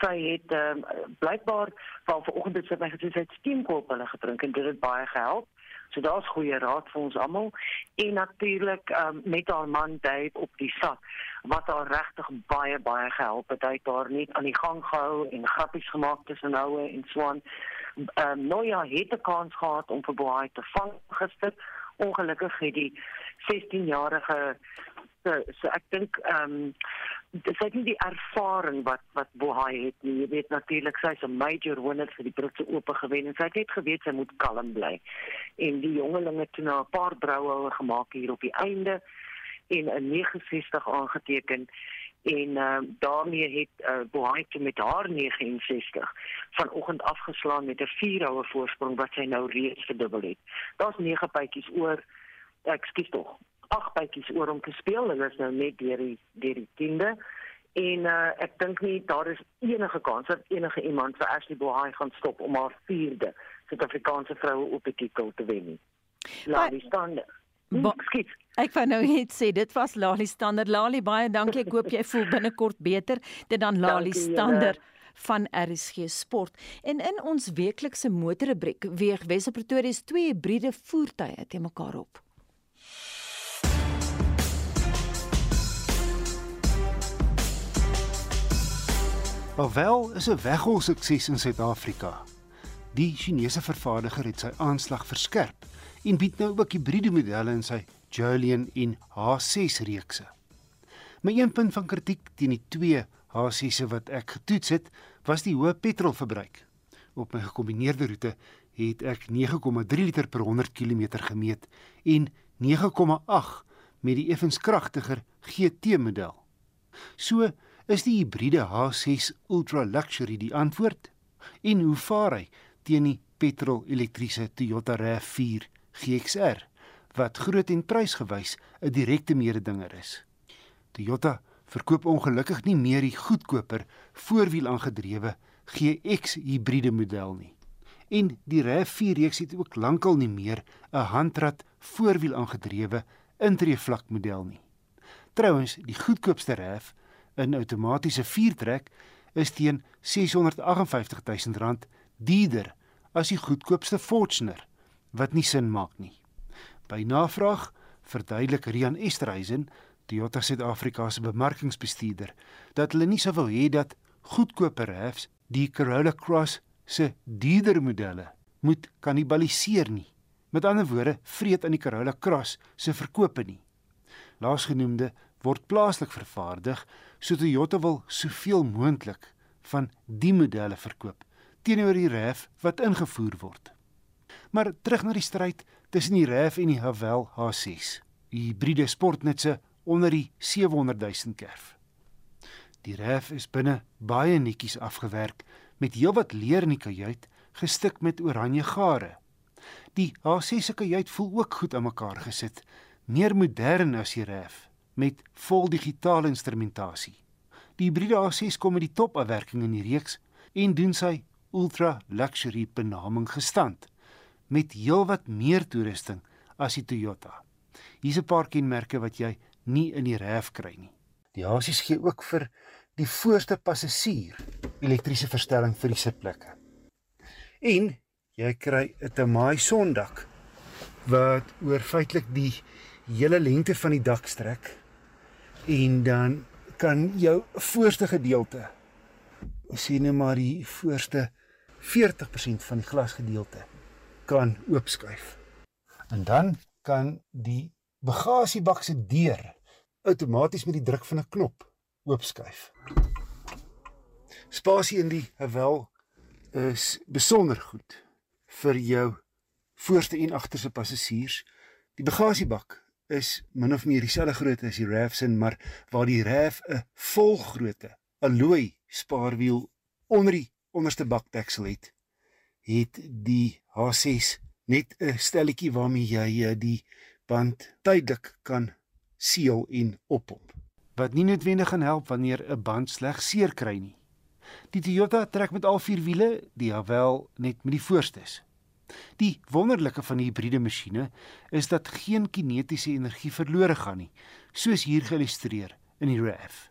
sy het ehm um, blykbaar van vanoggend het sy my gesê sy het steenkool hulle gedrink en dit het baie gehelp. So daar's goeie raad vir ons almal en natuurlik um, met haar man Dave op die sak wat haar regtig baie baie gehelp het. Hy het haar net aan die gang gehou en grappies gemaak tussen houe en. Ehm um, Noya het 'n kans gehad om vir Boai te vang gister. Ongelukkig het die 16-jarige so, so ek dink ehm um, dis net die ervaring wat wat Bohai het nie. Jy weet natuurlik sy's 'n major winner vir die Britse Ope gewen en sy het net geweet sy moet kalm bly. En die jongelinge het nou 'n paar brouhoue gemaak hier op die einde en 'n 69 aangeteken en uh, daarmee het uh, Bohai met haar 69 vanoggend afgeslaan met 'n 4 houe voorsprong wat sy nou reeds verdubbel het. Daar's 9 bytjies oor. Ek skiet tog ag bytjies oor om te speel. Hulle is nou net deur die deur die 10de. En uh, ek dink nie daar is enige kans dat enige iemand vir Ashley Bohai gaan stop om haar vierde Suid-Afrikaanse vroue op die titel te wen nie. Lali Stander. Hm, skiet. Ek wou nou net sê dit was Lali Stander. Lali baie dankie. Ek hoop jy voel binnekort beter. Dit dan Lali Stander van RSG Sport. En in ons weeklikse motorrubriek weeg Wes Pretoria se twee hybride voertuie te mekaar op. Alwel is 'n weggol sukses in Suid-Afrika. Die Chinese vervaardiger het sy aanslag verskerp en bied nou ook hibriede modelle in sy Julian en H6 reekse. My een punt van kritiek teen die twee H6se wat ek getoets het, was die hoë petrolverbruik. Op my gekombineerde roete het ek 9,3 liter per 100 km gemeet en 9,8 met die effens kragtiger GT model. So Is die hibriede H6 Ultra Luxury die antwoord? En hoe vaar hy teen die petrol-elektriese Toyota RAV4 GXR wat groot en prysgewys 'n direkte mededinger is? Toyota verkoop ongelukkig nie meer die goedkoper voorwielaangedrewe GX hibriede model nie. En die RAV4 reeks het ook lankal nie meer 'n handrat voorwielaangedrewe intreevlak model nie. Trouwens, die goedkoopste RAV 'n outomatiese viertrek is teen R658 000 duurder as die goedkoopste Fortuner wat nie sin maak nie. By navraag verduidelik Rian Esterhuizen Toyota Suid-Afrika se bemarkingsbestuurder dat hulle nie sou wou hê dat goedkoper refs die Corolla Cross se duurder modelle moet kannibaliseer nie. Met ander woorde, vreet aan die Corolla Cross se verkope nie. Laasgenoemde word plaaslik vervaardig, so Toyota wil soveel moontlik van die modelle verkoop teenoor die RAV wat ingevoer word. Maar terug na die stryd tussen die RAV en die Haval H6. Die hybride sportnutse onder die 700 000 kerf. Die RAV is binne baie netjies afgewerk met heelwat leer in die kajuit gestik met oranje gare. Die H6 se kajuit voel ook goed aan mekaar gesit, meer modern as die RAV met vol digitale instrumentasie. Die hybride H6 kom met die topafwerking in die reeks en doen sy ultra luxury benaming gestand met heelwat meer toerusting as die Toyota. Hier's 'n paar kenmerke wat jy nie in die RAV kry nie. Die H6 gee ook vir die voorste passasier elektriese verstelling vir die sitplekke. En jy kry 'n Tamai sondak wat oor feitelik die hele lengte van die dak strek en dan kan jou voorste gedeelte sien net maar die voorste 40% van die glasgedeelte kan oopskuif. En dan kan die bagasiebak se deur outomaties met die druk van 'n knop oopskuif. Spasie in die Haval is besonder goed vir jou voorste en agterste passasiers. Die bagasiebak is min of meer dieselfde grootte as die RAV se, maar waar die RAV 'n volgrootte alloy spaarwiel onder die onderste bakdeksel het, het die H6 net 'n stelletjie waarmee jy eh, die band tydelik kan seël en oppomp. Wat nie noodwendig gaan help wanneer 'n band sleg seer kry nie. Die Toyota trek met al vier wiele, die Haval net met die voorstes. Die wonderlike van die hibriede masjiene is dat geen kinetiese energie verlore gaan nie, soos hier geillustreer in die RAV.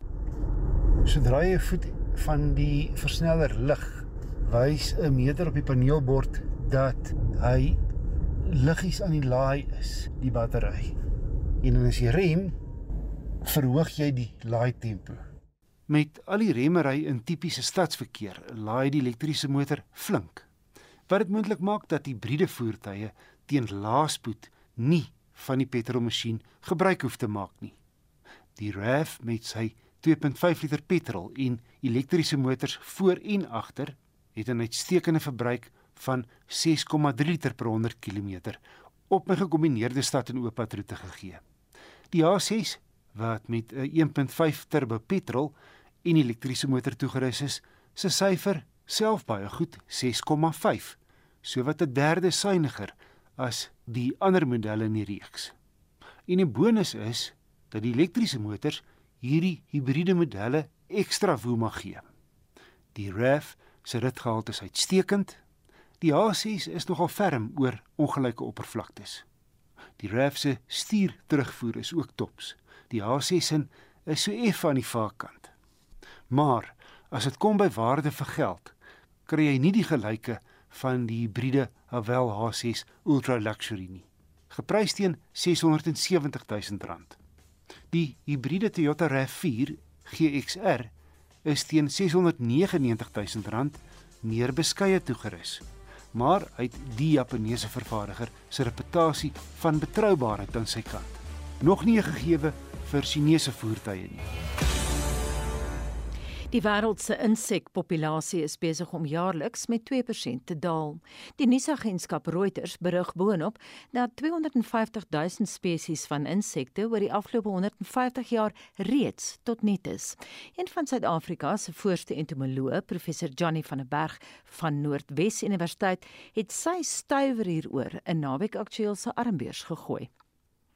Sodra jy voet van die versneller lig, wys 'n meter op die paneelbord dat hy liggies aan die laai is, die battery. En as jy rem, verhoog jy die laai tempo. Met al die remmery in tipiese stadsverkeer, laai die elektriese motor flink. Wat dit moontlik maak dat hibriede voertuie teen laaspoed nie van die petrolmasjien gebruik hoef te maak nie. Die RAV met sy 2.5 liter petrol en elektriese motors voor en agter het 'n uitstekende verbruik van 6,3 liter per 100 km op 'n gekombineerde stad en oop padroete gegee. Die H6 wat met 'n 1.5 turbo petrol en elektriese motor toegerus is, se syfer self baie goed 6,5, sowat 'n derde suiwiger as die ander modelle in die reeks. En 'n bonus is dat die elektriese motors hierdie hibriede modelle ekstra woe mag gee. Die RAV se ritgehalte is uitstekend. Die H6 is nogal ferm oor ongelyke oppervlaktes. Die RAV se stuur terugvoer is ook tops. Die H6 is so eff aan die vaarkant. Maar as dit kom by waarde vir geld, kry jy nie die gelyke van die hibriede Haval H6 Ultra Luxury nie. Geprys teen R670 000. Die hibriede Toyota RAV4 GXR is teen R699 000 meer beskeie toegerus. Maar uit die Japaneese vervaardiger se reputasie van betroubaarheid aan sy kant. Nog nie gegeewe vir Chinese voertuie nie. Die wêreld se insekpopulasie is besig om jaarliks met 2% te daal. Die nuusagentskap Reuters berig boonop dat 250 000 spesies van insekte oor die afgelope 150 jaar reeds tot nut is. Een van Suid-Afrika se voorste entomoloog, professor Johnny van der Berg van Noordwes Universiteit, het sy stywer hieroor in naweek aktueel se armbeurs gegooi.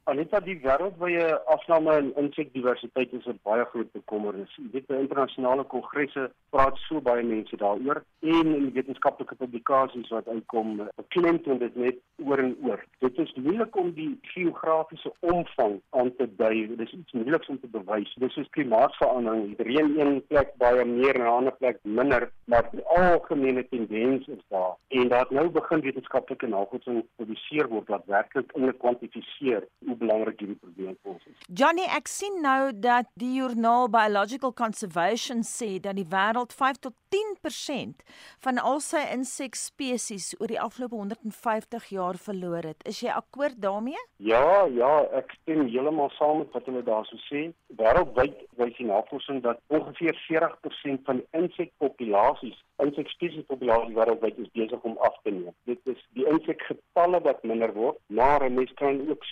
Aneta die wêreldwye afname in insekdiversiteit is 'n baie groot bekommernis. Jy weet by internasionale kongresse praat so baie mense daaroor en in wetenskaplike publikasies wat uitkom, beklemtoon dit net oor en oor. Dit is moeilik om die geografiese omvang aan te dui. Dit is iets moeiliks om te bewys. Dis soos klimaatsverandering. Reën een plek baie meer en 'n ander plek minder, maar die algemene tendens is daar. En daar nou begin wetenskaplike navorsing gepubliseer word wat werklik in kwantifiseer hoe belangrik hierdie probleem vir ons is. Johnny, ek sien nou dat die joernaal Biological Conservation sê dat die wêreld 5 tot 10% van al sy insekspesies oor die afgelope 150 jaar verloor het. Is jy akkoord daarmee? Ja, ja, ek stem heeltemal saam met wat hulle daarso sê. Wêreldwyd wys die navorsing dat ongeveer 40% van die insekpopulasies, insekspesiespopulasies wêreldwyd is besig om af te neem. Dit is die insekgetalle wat minder word, maar 'n mens kan ook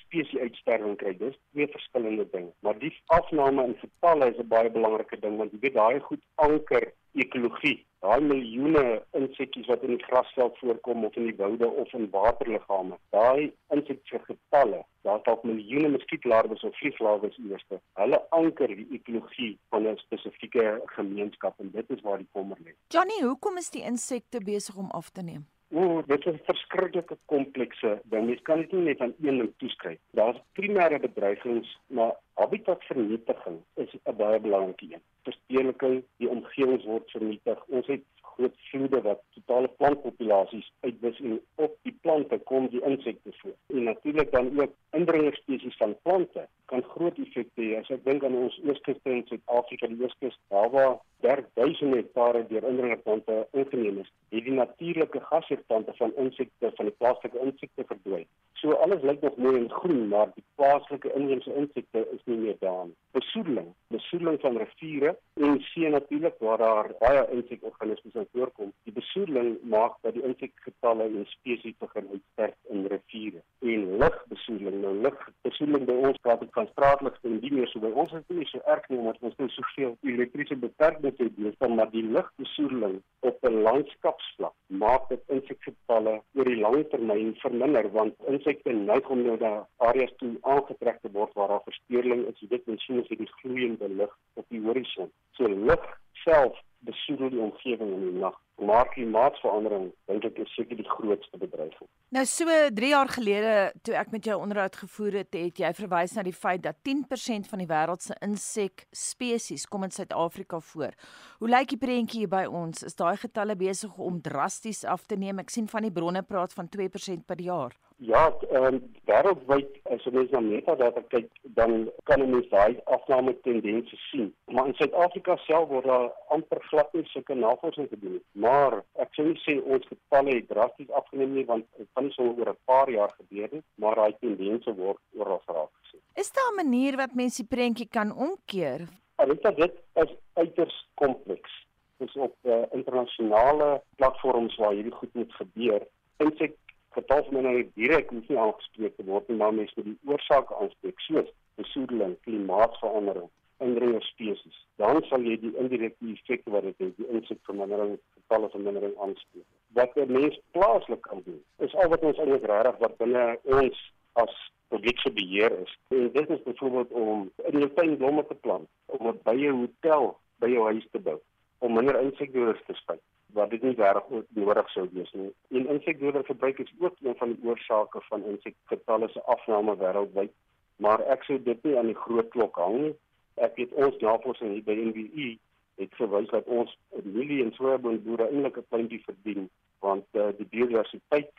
spesieuitsterwing kry. Dis twee verskillende dinge. Maar die afname in getalle is 'n baie belangrike ding want jy weet daai goed anker ekologie. Daai miljoene insektjies wat in die grasveld voorkom of in die woude of in waterliggame. Daai insekgetalle, daar's dalk miljoene muskietlarwes of vlieglarwes eerste. Hulle anker die ekologie van 'n spesifieke gemeenskap en dit is waar die kommer lê. Johnny, hoekom is die insekte besig om af te neem? O, dit is 'n verskriklike komplekse ding. Jy kan dit nie net aan een ding toeskryf. Daar's primêre bedreigings, maar habitatvernietiging is 'n baie belangrike een. Versteeniging, die omgewing word vernietig. Ons het groot vloede wat totale plantpopulasies uitwis en op die plante kom die insekte voor. En natuurlik dan ook indringerspesies van plante kan groot effekte hê. As ek dink aan ons ooskuste in Suid-Afrika, die ooskus, daar waar daar duisende hektare deur indringerplante ingeneem is, het die natuurlike gasheerplante van insekte van die plaaslike insekte verdwyn. So alles lyk nog mooi en groen, maar die plaaslike inheemse insekte is nie meer daar nie. Besoedeling, besoedeling van riviere en see natuurlik waar daar baie insekorganismes voorkom. Die besoedeling maak dat die insekgetalle en spesies begin uitsterf in riviere. En lugbesoedeling, nou lugbesoedeling by ons praat ek van straatligte en die meer so by ons is dit nie so erg nie omdat ons nou soveel elektriese beperkings het, dus maar die lugbesoedeling op 'n landskapsvlak maak dit insekgetalle oor die lang termyn verminder want insekte neig om na areas toe aangetrek te word waar daar versteuring is. Dit mensie is die gloeiende lig op die horison. So lig self besoedel die omgewing in die nag. Maar klimaatsverandering dink ek is seker die grootste bedreiging. Nou so 3 jaar gelede toe ek met jou onderhoud gevoer het, het jy verwys na die feit dat 10% van die wêreld se insekspesies kom in Suid-Afrika voor. Hoe lyk die prentjie hier by ons? Is daai getalle besig om drasties af te neem? Ek sien van die bronne praat van 2% per jaar. Ja, ehm um, wêreldwyd as jy mens na metadata kyk, dan kan jy mens daai afname tendense sien. Maar in Suid-Afrika self word daar amper glad nie sulke navorsing gedoen nie. Maar ek sou nie sê ons getalle het drasties afgeneem nie want dit kan nie so oor 'n paar jaar gebeur nie, maar daai tendense word oral geraak gesien. Is daar 'n manier wat mense die prentjie kan omkeer? Jy dit is uiters kompleks. Dis op uh, internasionale platforms waar hierdie goed moet gebeur. Insek getalsminering direk hoef nie aangespreek te word nie, maar mens moet die oorsake aanspreek soos besoedeling, klimaatsverandering, indringer spesies. Dan sal jy die indirekte effekte wat dit het, die insekvermindering, getalle vermindering aanspreek. Wat 'n mens plaaslik kan doen, is al wat ons eintlik regtig wat binne ons as publieke beheer is. En dit is byvoorbeeld om in jou tuin blomme te plant, om 'n bye hotel by jou huis te bou, om minder insekdoders te spuit wat dit nie regtig nodig sou wees nie. En insekdoder verbruik is ook een van die oorsake van insekgetalle se afname wêreldwyd, maar ek sou dit nie aan die groot klok hang nie. Ek weet ons navorsing hier by NWI het verwys dat ons milie en sojaboonboere eintlik 'n puntjie verdien want uh, die biodiversiteit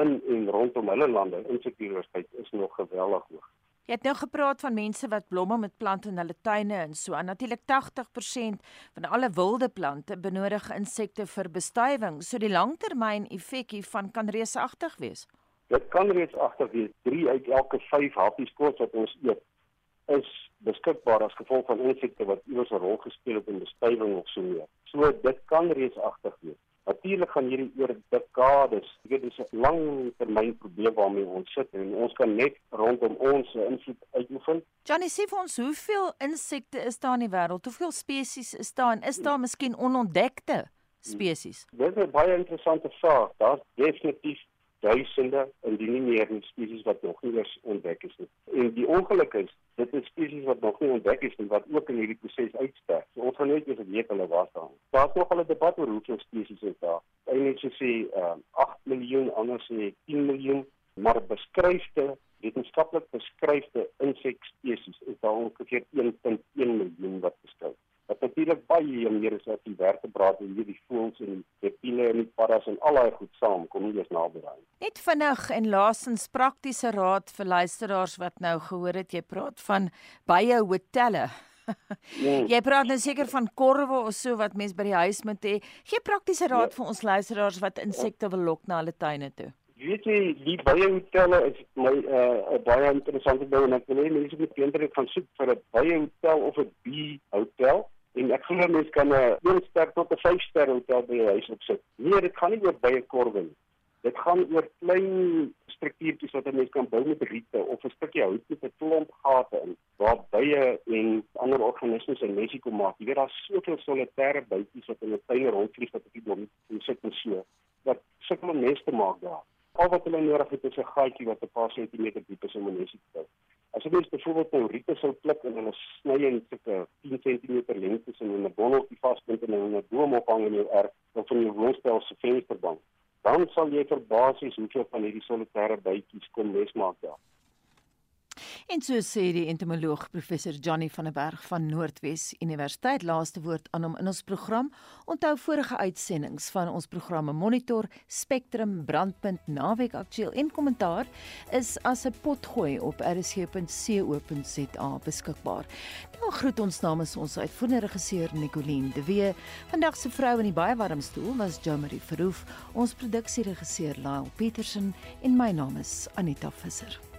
in en rondom hulle lande, insekdiversiteit is nog geweldig hoog. Jy het nou gepraat van mense wat blomme met plante in hulle tuine en so. En natuurlik 80% van alle wilde plante benodig insekte vir bestuiving. So die langtermyn effek hiervan kan reusagtig wees. Dit kan reusagtig wees. 3 uit elke 5 happies kos wat ons eet is beskikbaar as gevolg van insekte wat iewers 'n rol gespeel het in bestuiving of so meer. So dit kan reusagtig wees. Natuurlik gaan hierdie oor dekades. Ek weet dis 'n lang termyn probleem waarmee ons sit en ons kan net rondom ons invloed uitoefen. Johnny sê vir ons hoeveel insekte is daar in die wêreld? Hoeveel spesies is daar en is daar miskien onontdekte spesies? Dit is 'n baie interessante vraag. Daar's definitief duisende indien nie meer spesies wat nog nie eens ontdek is nie. En die ongeluk is, dit is spesies wat nog nie ontdek is nie wat ook in hierdie proses uitsterf. So ons gaan net weet hulle was daar. Daar's nog 'n debat oor hoeveel spesies is daar. Eintlik sê uh, 8 miljoen, ander sê 10 miljoen, maar beskryfde wetenskaplik beskryfde insekspesies is daar ongeveer 1.1 miljoen wat beskryf. Wat natuurlik baie meer as wat die vertebrate hier die voëls en die reptiele en die paddas en al daai goed saam kom nie eens naby daai. Net vinnig en laasens praktiese raad vir luisteraars wat nou gehoor het jy praat van baie hotelle. Mm. Jy praat nou seker van korwe of so wat mense by die huis moet hê. Gee praktiese raad ja. vir ons luisteraars wat insekte wil lok na hulle tuine toe. Weet jy, die baie hotelle is my uh, 'n uh, baie interessante ding en ek wil hê mense moet eintlik gaan soek vir 'n baie hotel of 'n bee hotel. En ek glo mense kan 'n 1 ster tot 'n 5 ster hotel by jou huis opsit. Nee, dit gaan nie oor baie korwe nie. Dit gaan oor klein struktuurtjies wat 'n mens kan bou met riete of 'n stukkie hout met 'n klomp gate in waar bye en ander organismes en mensie kom maak. Jy weet daar's soveel solitêre bytjies wat in 'n tuin rondvlieg wat op die bome sit en so. Wat sukkel om neste maak daar. Al wat hulle nodig het is 'n gaatjie wat 'n paar sentimeter diep is om 'n nesie te bou. As jy mens byvoorbeeld nou riete sou pluk en hulle sny in sulke 10 cm lengtes en in 'n bonneltjie vasbind en in 'n boom ophang in jou erf of in jou woonstel se vensterbank, dan sal jy verbaas wees hoeveel van hierdie solitêre bytjies kon nes maak daar. En so sê die entomoloog professor Johnny van der Berg van Noordwes Universiteit laaste woord aan hom in ons program. Onthou vorige uitsendings van ons programme Monitor, Spectrum, Brandpunt, Naweek Aktueel en Kommentaar is as 'n potgooi op rsg.co.za beskikbaar. Nou groet ons namens ons uitvoerende regisseur Nicoline de Wee. Vandag se vrou in die baie warm stoel was Jomari Verhoef, ons produksieregisseur Lyle Petersen en my naam is Anita Visser.